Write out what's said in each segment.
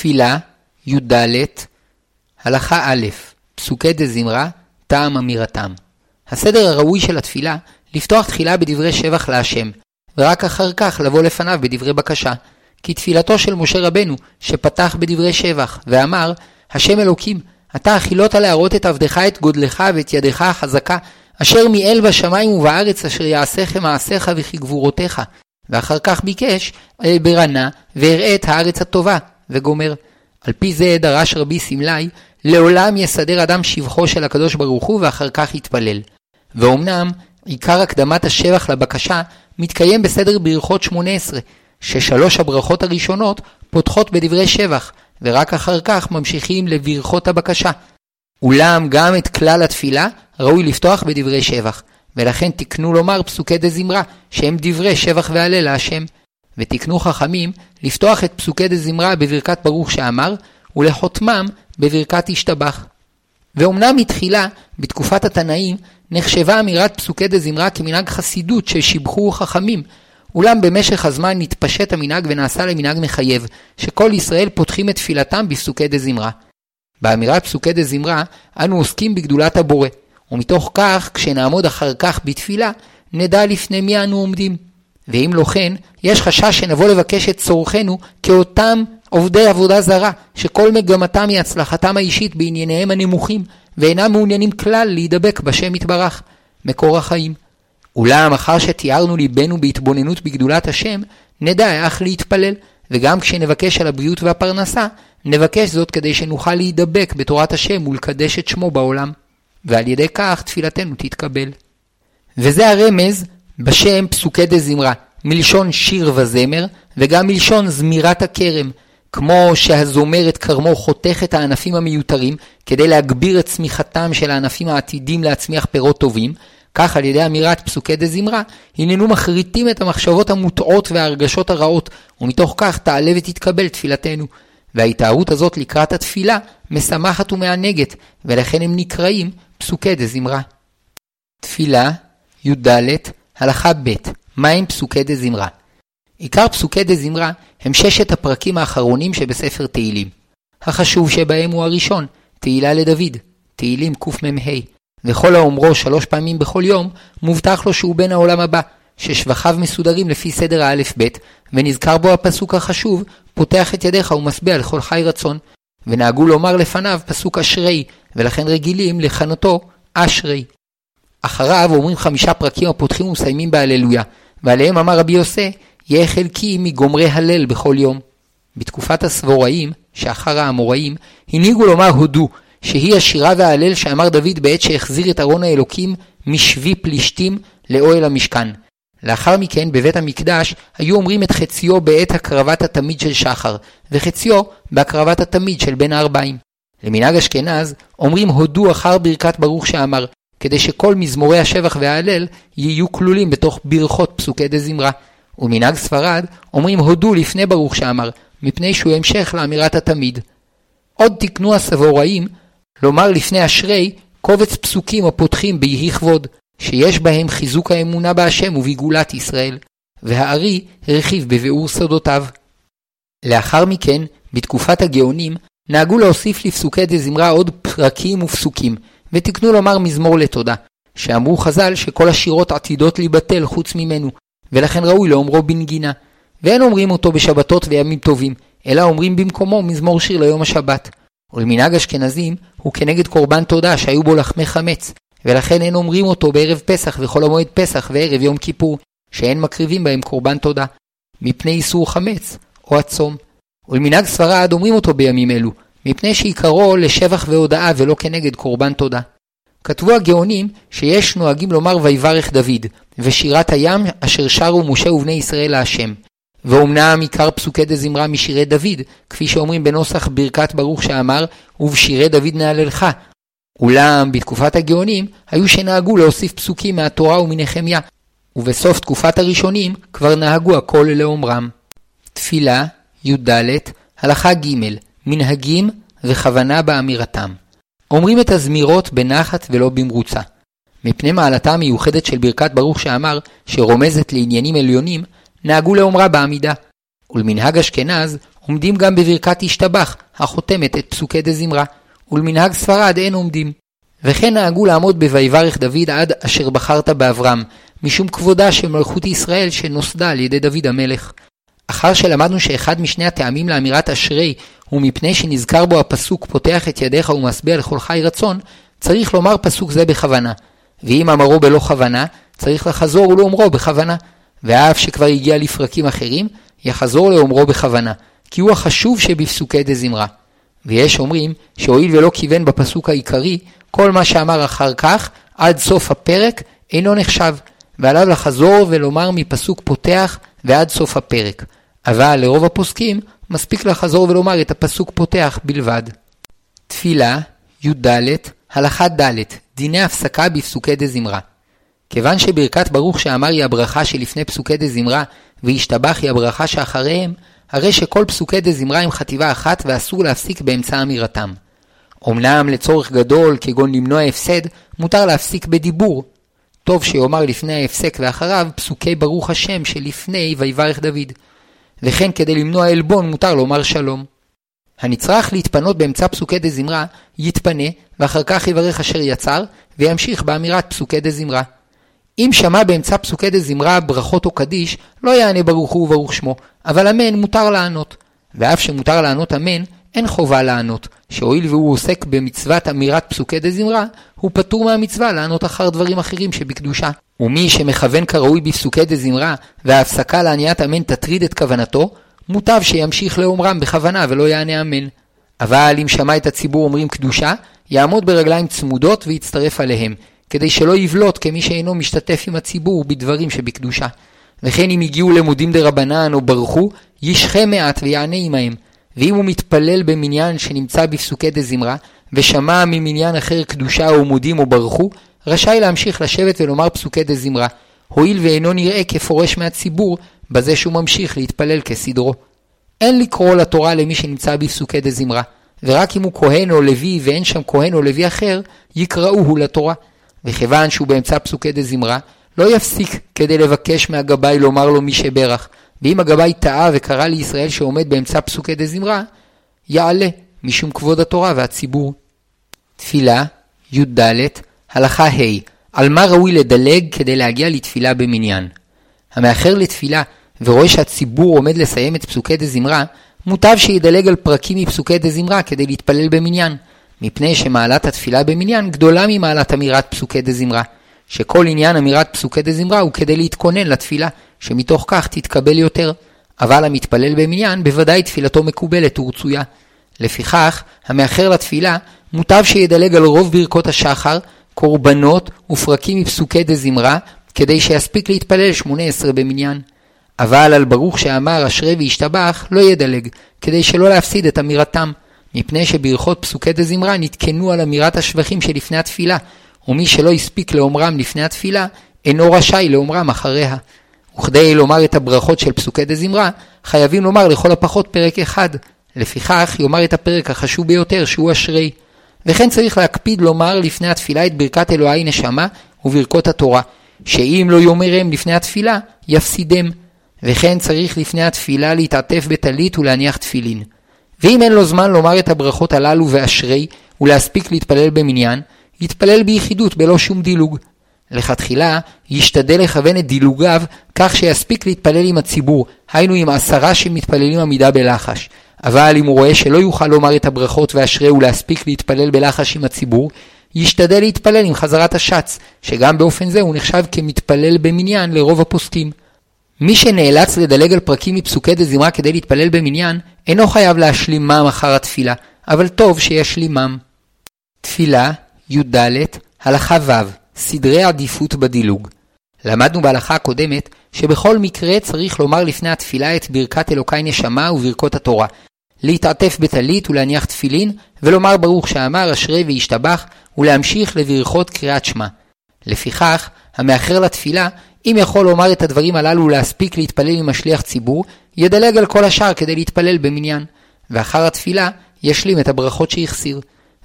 תפילה, י"ד, הלכה א', פסוקי דזמרה, טעם אמירתם. הסדר הראוי של התפילה, לפתוח תחילה בדברי שבח להשם, ורק אחר כך לבוא לפניו בדברי בקשה. כי תפילתו של משה רבנו, שפתח בדברי שבח, ואמר, השם אלוקים, אתה החילות להראות את עבדך את גודלך ואת ידך החזקה, אשר מיאל בשמיים ובארץ אשר יעשיכם מעשיך וכי גבורותיך. ואחר כך ביקש ברנה ואראה את הארץ הטובה, וגומר. על פי זה דרש רבי סמלי, לעולם יסדר אדם שבחו של הקדוש ברוך הוא ואחר כך יתפלל. ואומנם, עיקר הקדמת השבח לבקשה מתקיים בסדר ברכות 18, ששלוש הברכות הראשונות פותחות בדברי שבח, ורק אחר כך ממשיכים לברכות הבקשה. אולם גם את כלל התפילה ראוי לפתוח בדברי שבח, ולכן תקנו לומר פסוקי דזמרה, שהם דברי שבח והלל להשם. ותקנו חכמים לפתוח את פסוקי דזמרה בברכת ברוך שאמר, ולחותמם בברכת השתבח. ואומנם מתחילה, בתקופת התנאים, נחשבה אמירת פסוקי דזמרה כמנהג חסידות ששיבחו חכמים, אולם במשך הזמן נתפשט המנהג ונעשה למנהג מחייב, שכל ישראל פותחים את תפילתם בפסוקי דזמרה. באמירת פסוקי דזמרה, אנו עוסקים בגדולת הבורא, ומתוך כך, כשנעמוד אחר כך בתפילה, נדע לפני מי אנו עומדים. ואם לא כן, יש חשש שנבוא לבקש את צורכנו כאותם עובדי עבודה זרה, שכל מגמתם היא הצלחתם האישית בענייניהם הנמוכים, ואינם מעוניינים כלל להידבק בשם יתברך, מקור החיים. אולם אחר שתיארנו ליבנו בהתבוננות בגדולת השם, נדע איך להתפלל, וגם כשנבקש על הבריאות והפרנסה, נבקש זאת כדי שנוכל להידבק בתורת השם ולקדש את שמו בעולם. ועל ידי כך תפילתנו תתקבל. וזה הרמז בשם פסוקי דזמרה, מלשון שיר וזמר, וגם מלשון זמירת הכרם, כמו שהזומר את כרמו חותך את הענפים המיותרים כדי להגביר את צמיחתם של הענפים העתידים להצמיח פירות טובים, כך על ידי אמירת פסוקי דזמרה, הננו מחריטים את המחשבות המוטעות וההרגשות הרעות, ומתוך כך תעלה ותתקבל תפילתנו. וההתארות הזאת לקראת התפילה משמחת ומענגת, ולכן הם נקראים פסוקי דזמרה. תפילה, י"ד, הלכה ב' מהם פסוקי דזמרה? עיקר פסוקי דזמרה הם ששת הפרקים האחרונים שבספר תהילים. החשוב שבהם הוא הראשון, תהילה לדוד, תהילים קמ"ה, וכל האומרו שלוש פעמים בכל יום, מובטח לו שהוא בן העולם הבא, ששבחיו מסודרים לפי סדר האלף-בית, ונזכר בו הפסוק החשוב, פותח את ידיך ומשביע לכל חי רצון. ונהגו לומר לפניו פסוק אשרי, ולכן רגילים לכנותו אשרי. אחריו אומרים חמישה פרקים הפותחים ומסיימים בהללויה, ועליהם אמר רבי יוסי, יהיה חלקי מגומרי הלל בכל יום. בתקופת הסבוראים, שאחר האמוראים, הנהיגו לומר הודו, שהיא השירה וההלל שאמר דוד בעת שהחזיר את ארון האלוקים משבי פלישתים לאוהל המשכן. לאחר מכן, בבית המקדש, היו אומרים את חציו בעת הקרבת התמיד של שחר, וחציו בהקרבת התמיד של בין הארבעים. למנהג אשכנז, אומרים הודו אחר ברכת ברוך שאמר, כדי שכל מזמורי השבח וההלל יהיו כלולים בתוך ברכות פסוקי דזמרה. ומנהג ספרד, אומרים הודו לפני ברוך שאמר, מפני שהוא המשך לאמירת התמיד. עוד תקנו הסבוראים לומר לפני אשרי קובץ פסוקים הפותחים ביהי כבוד, שיש בהם חיזוק האמונה בהשם ובגאולת ישראל, והארי הרחיב בביאור סודותיו. לאחר מכן, בתקופת הגאונים, נהגו להוסיף לפסוקי דזמרה עוד פרקים ופסוקים, ותקנו לומר מזמור לתודה, שאמרו חז"ל שכל השירות עתידות להיבטל חוץ ממנו, ולכן ראוי לאומרו בנגינה. ואין אומרים אותו בשבתות וימים טובים, אלא אומרים במקומו מזמור שיר ליום השבת. ולמנהג אשכנזים הוא כנגד קורבן תודה שהיו בו לחמי חמץ, ולכן אין אומרים אותו בערב פסח וחול המועד פסח וערב יום כיפור, שאין מקריבים בהם קורבן תודה, מפני איסור חמץ או הצום. ולמנהג ספרד אומרים אותו בימים אלו, מפני שעיקרו לשבח והודאה ולא כנגד קורבן תודה. כתבו הגאונים שיש נוהגים לומר ויברך דוד, ושירת הים אשר שרו משה ובני ישראל להשם. ואומנם עיקר פסוקי דזמרה משירי דוד, כפי שאומרים בנוסח ברכת ברוך שאמר, ובשירי דוד נהללך. אולם בתקופת הגאונים היו שנהגו להוסיף פסוקים מהתורה ומנחמיה, ובסוף תקופת הראשונים כבר נהגו הכל לאומרם. תפילה, י"ד, הלכה ג' מנהגים וכוונה באמירתם. אומרים את הזמירות בנחת ולא במרוצה. מפני מעלתה המיוחדת של ברכת ברוך שאמר, שרומזת לעניינים עליונים, נהגו לאומרה בעמידה. ולמנהג אשכנז, עומדים גם בברכת השתבח, החותמת את פסוקי דזמרה, ולמנהג ספרד אין עומדים. וכן נהגו לעמוד ב"ויברך דוד עד אשר בחרת באברהם", משום כבודה של מלכות ישראל שנוסדה על ידי דוד המלך. אחר שלמדנו שאחד משני הטעמים לאמירת אשרי הוא מפני שנזכר בו הפסוק פותח את ידיך ומשביע לכל חי רצון, צריך לומר פסוק זה בכוונה. ואם אמרו בלא כוונה, צריך לחזור ולאומרו בכוונה. ואף שכבר הגיע לפרקים אחרים, יחזור לאומרו בכוונה, כי הוא החשוב שבפסוקי דזמרה. ויש אומרים שהואיל ולא כיוון בפסוק העיקרי, כל מה שאמר אחר כך, עד סוף הפרק, אינו נחשב, ועליו לחזור ולומר מפסוק פותח ועד סוף הפרק. אבל לרוב הפוסקים, מספיק לחזור ולומר את הפסוק פותח בלבד. תפילה, י"ד, הלכה ד', דיני הפסקה בפסוקי דזמרה. כיוון שברכת ברוך שאמר היא הברכה שלפני פסוקי דזמרה, והשתבח היא הברכה שאחריהם, הרי שכל פסוקי דזמרה הם חטיבה אחת ואסור להפסיק באמצע אמירתם. אמנם לצורך גדול, כגון למנוע הפסד, מותר להפסיק בדיבור. טוב שיאמר לפני ההפסק ואחריו פסוקי ברוך השם שלפני ויברך דוד. וכן כדי למנוע עלבון מותר לומר שלום. הנצרך להתפנות באמצע פסוקי דזמרה, יתפנה, ואחר כך יברך אשר יצר, וימשיך באמירת פסוקי דזמרה. אם שמע באמצע פסוקי דזמרה ברכות או קדיש, לא יענה ברוך הוא וברוך שמו, אבל אמן מותר לענות. ואף שמותר לענות אמן, אין חובה לענות, שהואיל והוא עוסק במצוות אמירת פסוקי דזמרה, הוא פטור מהמצווה לענות אחר דברים אחרים שבקדושה. ומי שמכוון כראוי בפסוקי דזמרה, וההפסקה לעניית אמן תטריד את כוונתו, מוטב שימשיך לאומרם בכוונה ולא יענה אמן. אבל אם שמע את הציבור אומרים קדושה, יעמוד ברגליים צמודות ויצטרף עליהם, כדי שלא יבלוט כמי שאינו משתתף עם הציבור בדברים שבקדושה. וכן אם הגיעו למודים דרבנן או ברחו, ישחה מעט ויענה עמהם. ואם הוא מתפלל במניין שנמצא בפסוקי דזמרה, ושמע ממניין אחר קדושה או מודים או ברחו, רשאי להמשיך לשבת ולומר פסוקי דזמרה, הואיל ואינו נראה כפורש מהציבור, בזה שהוא ממשיך להתפלל כסדרו. אין לקרוא לתורה למי שנמצא בפסוקי דזמרה, ורק אם הוא כהן או לוי ואין שם כהן או לוי אחר, יקראוהו לתורה. וכיוון שהוא באמצע פסוקי דזמרה, לא יפסיק כדי לבקש מהגבאי לומר לו מי שברך, ואם הגבאי טעה וקרא לישראל שעומד באמצע פסוקי דזמרה, יעלה, משום כבוד התורה והציבור. תפילה, י"ד, הלכה ה' על מה ראוי לדלג כדי להגיע לתפילה במניין. המאחר לתפילה ורואה שהציבור עומד לסיים את פסוקי דזמרה, מוטב שידלג על פרקים מפסוקי דזמרה כדי להתפלל במניין, מפני שמעלת התפילה במניין גדולה ממעלת אמירת פסוקי דזמרה, שכל עניין אמירת פסוקי דזמרה הוא כדי להתכונן לתפילה, שמתוך כך תתקבל יותר, אבל המתפלל במניין בוודאי תפילתו מקובלת ורצויה. לפיכך, המאחר לתפילה, מוטב שידלג על רוב ברכות השחר, קורבנות ופרקים מפסוקי דזמרה, כדי שיספיק להתפלל שמונה עשרה במניין. אבל על ברוך שאמר אשרי וישתבח לא ידלג, כדי שלא להפסיד את אמירתם, מפני שברכות פסוקי דזמרה נתקנו על אמירת השבחים שלפני התפילה, ומי שלא הספיק לאומרם לפני התפילה, אינו רשאי לאומרם אחריה. וכדי לומר את הברכות של פסוקי דזמרה, חייבים לומר לכל הפחות פרק אחד. לפיכך יאמר את הפרק החשוב ביותר שהוא אשרי. וכן צריך להקפיד לומר לפני התפילה את ברכת אלוהי נשמה וברכות התורה, שאם לא יאמרם לפני התפילה, יפסידם. וכן צריך לפני התפילה להתעטף בטלית ולהניח תפילין. ואם אין לו זמן לומר את הברכות הללו ואשרי, ולהספיק להתפלל במניין, יתפלל ביחידות בלא שום דילוג. לכתחילה, ישתדל לכוון את דילוגיו כך שיספיק להתפלל עם הציבור, היינו עם עשרה שמתפללים עמידה בלחש. אבל אם הוא רואה שלא יוכל לומר את הברכות ואשרי ולהספיק להתפלל בלחש עם הציבור, ישתדל להתפלל עם חזרת השץ, שגם באופן זה הוא נחשב כמתפלל במניין לרוב הפוסקים. מי שנאלץ לדלג על פרקים מפסוקי דזמרה כדי להתפלל במניין, אינו חייב להשלימם אחר התפילה, אבל טוב שישלימם. תפילה, י"ד, הלכה ו', סדרי עדיפות בדילוג. למדנו בהלכה הקודמת שבכל מקרה צריך לומר לפני התפילה את ברכת אלוקי נשמה וברכות התורה, להתעטף בטלית ולהניח תפילין, ולומר ברוך שאמר אשרי וישתבח, ולהמשיך לברכות קריאת שמע. לפיכך, המאחר לתפילה, אם יכול לומר את הדברים הללו ולהספיק להתפלל עם השליח ציבור, ידלג על כל השאר כדי להתפלל במניין. ואחר התפילה, ישלים את הברכות שהחסיר.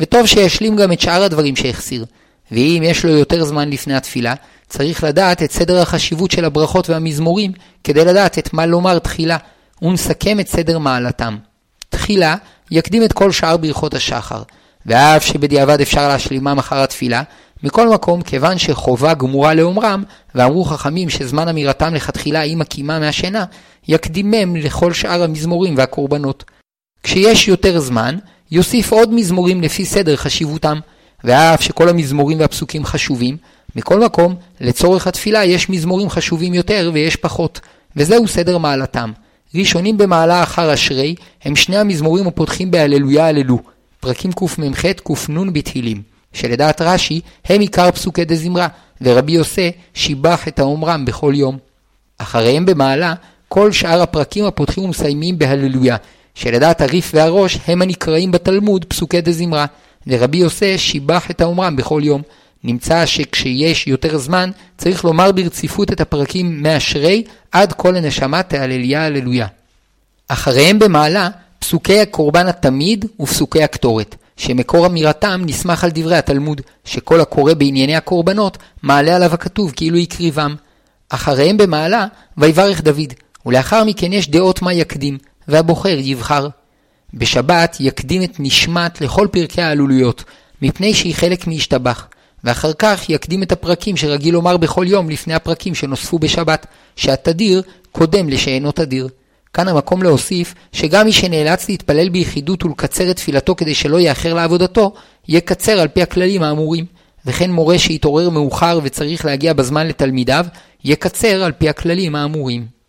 וטוב שישלים גם את שאר הדברים שהחסיר. ואם יש לו יותר זמן לפני התפילה, צריך לדעת את סדר החשיבות של הברכות והמזמורים, כדי לדעת את מה לומר תחילה, ונסכם את סדר מעלתם. תחילה, יקדים את כל שאר ברכות השחר, ואף שבדיעבד אפשר להשלימם אחר התפילה, מכל מקום, כיוון שחובה גמורה לאומרם, ואמרו חכמים שזמן אמירתם לכתחילה היא מקימה מהשינה, יקדימם לכל שאר המזמורים והקורבנות. כשיש יותר זמן, יוסיף עוד מזמורים לפי סדר חשיבותם, ואף שכל המזמורים והפסוקים חשובים, מכל מקום, לצורך התפילה יש מזמורים חשובים יותר ויש פחות, וזהו סדר מעלתם. ראשונים במעלה אחר אשרי, הם שני המזמורים הפותחים בהללויה הללו, פרקים קמ"ח קנ בתהילים, שלדעת רש"י הם עיקר פסוקי דזמרה, ורבי יוסי שיבח את האומרם בכל יום. אחריהם במעלה, כל שאר הפרקים הפותחים ומסיימים בהללויה, שלדעת הריף והראש הם הנקראים בתלמוד פסוקי דזמרה, ורבי יוסי שיבח את האומרם בכל יום. נמצא שכשיש יותר זמן, צריך לומר ברציפות את הפרקים מאשרי עד כל הנשמה תהלליה הללויה. אחריהם במעלה, פסוקי הקורבן התמיד ופסוקי הקטורת, שמקור אמירתם נסמך על דברי התלמוד, שכל הקורא בענייני הקורבנות, מעלה עליו הכתוב כאילו הקריבם. אחריהם במעלה, ויברך דוד, ולאחר מכן יש דעות מה יקדים, והבוחר יבחר. בשבת יקדים את נשמת לכל פרקי העלולויות, מפני שהיא חלק מהשתבח, ואחר כך יקדים את הפרקים שרגיל לומר בכל יום לפני הפרקים שנוספו בשבת, שהתדיר קודם לשאינו תדיר. כאן המקום להוסיף שגם מי שנאלץ להתפלל ביחידות ולקצר את תפילתו כדי שלא יאחר לעבודתו, יקצר על פי הכללים האמורים. וכן מורה שהתעורר מאוחר וצריך להגיע בזמן לתלמידיו, יקצר על פי הכללים האמורים.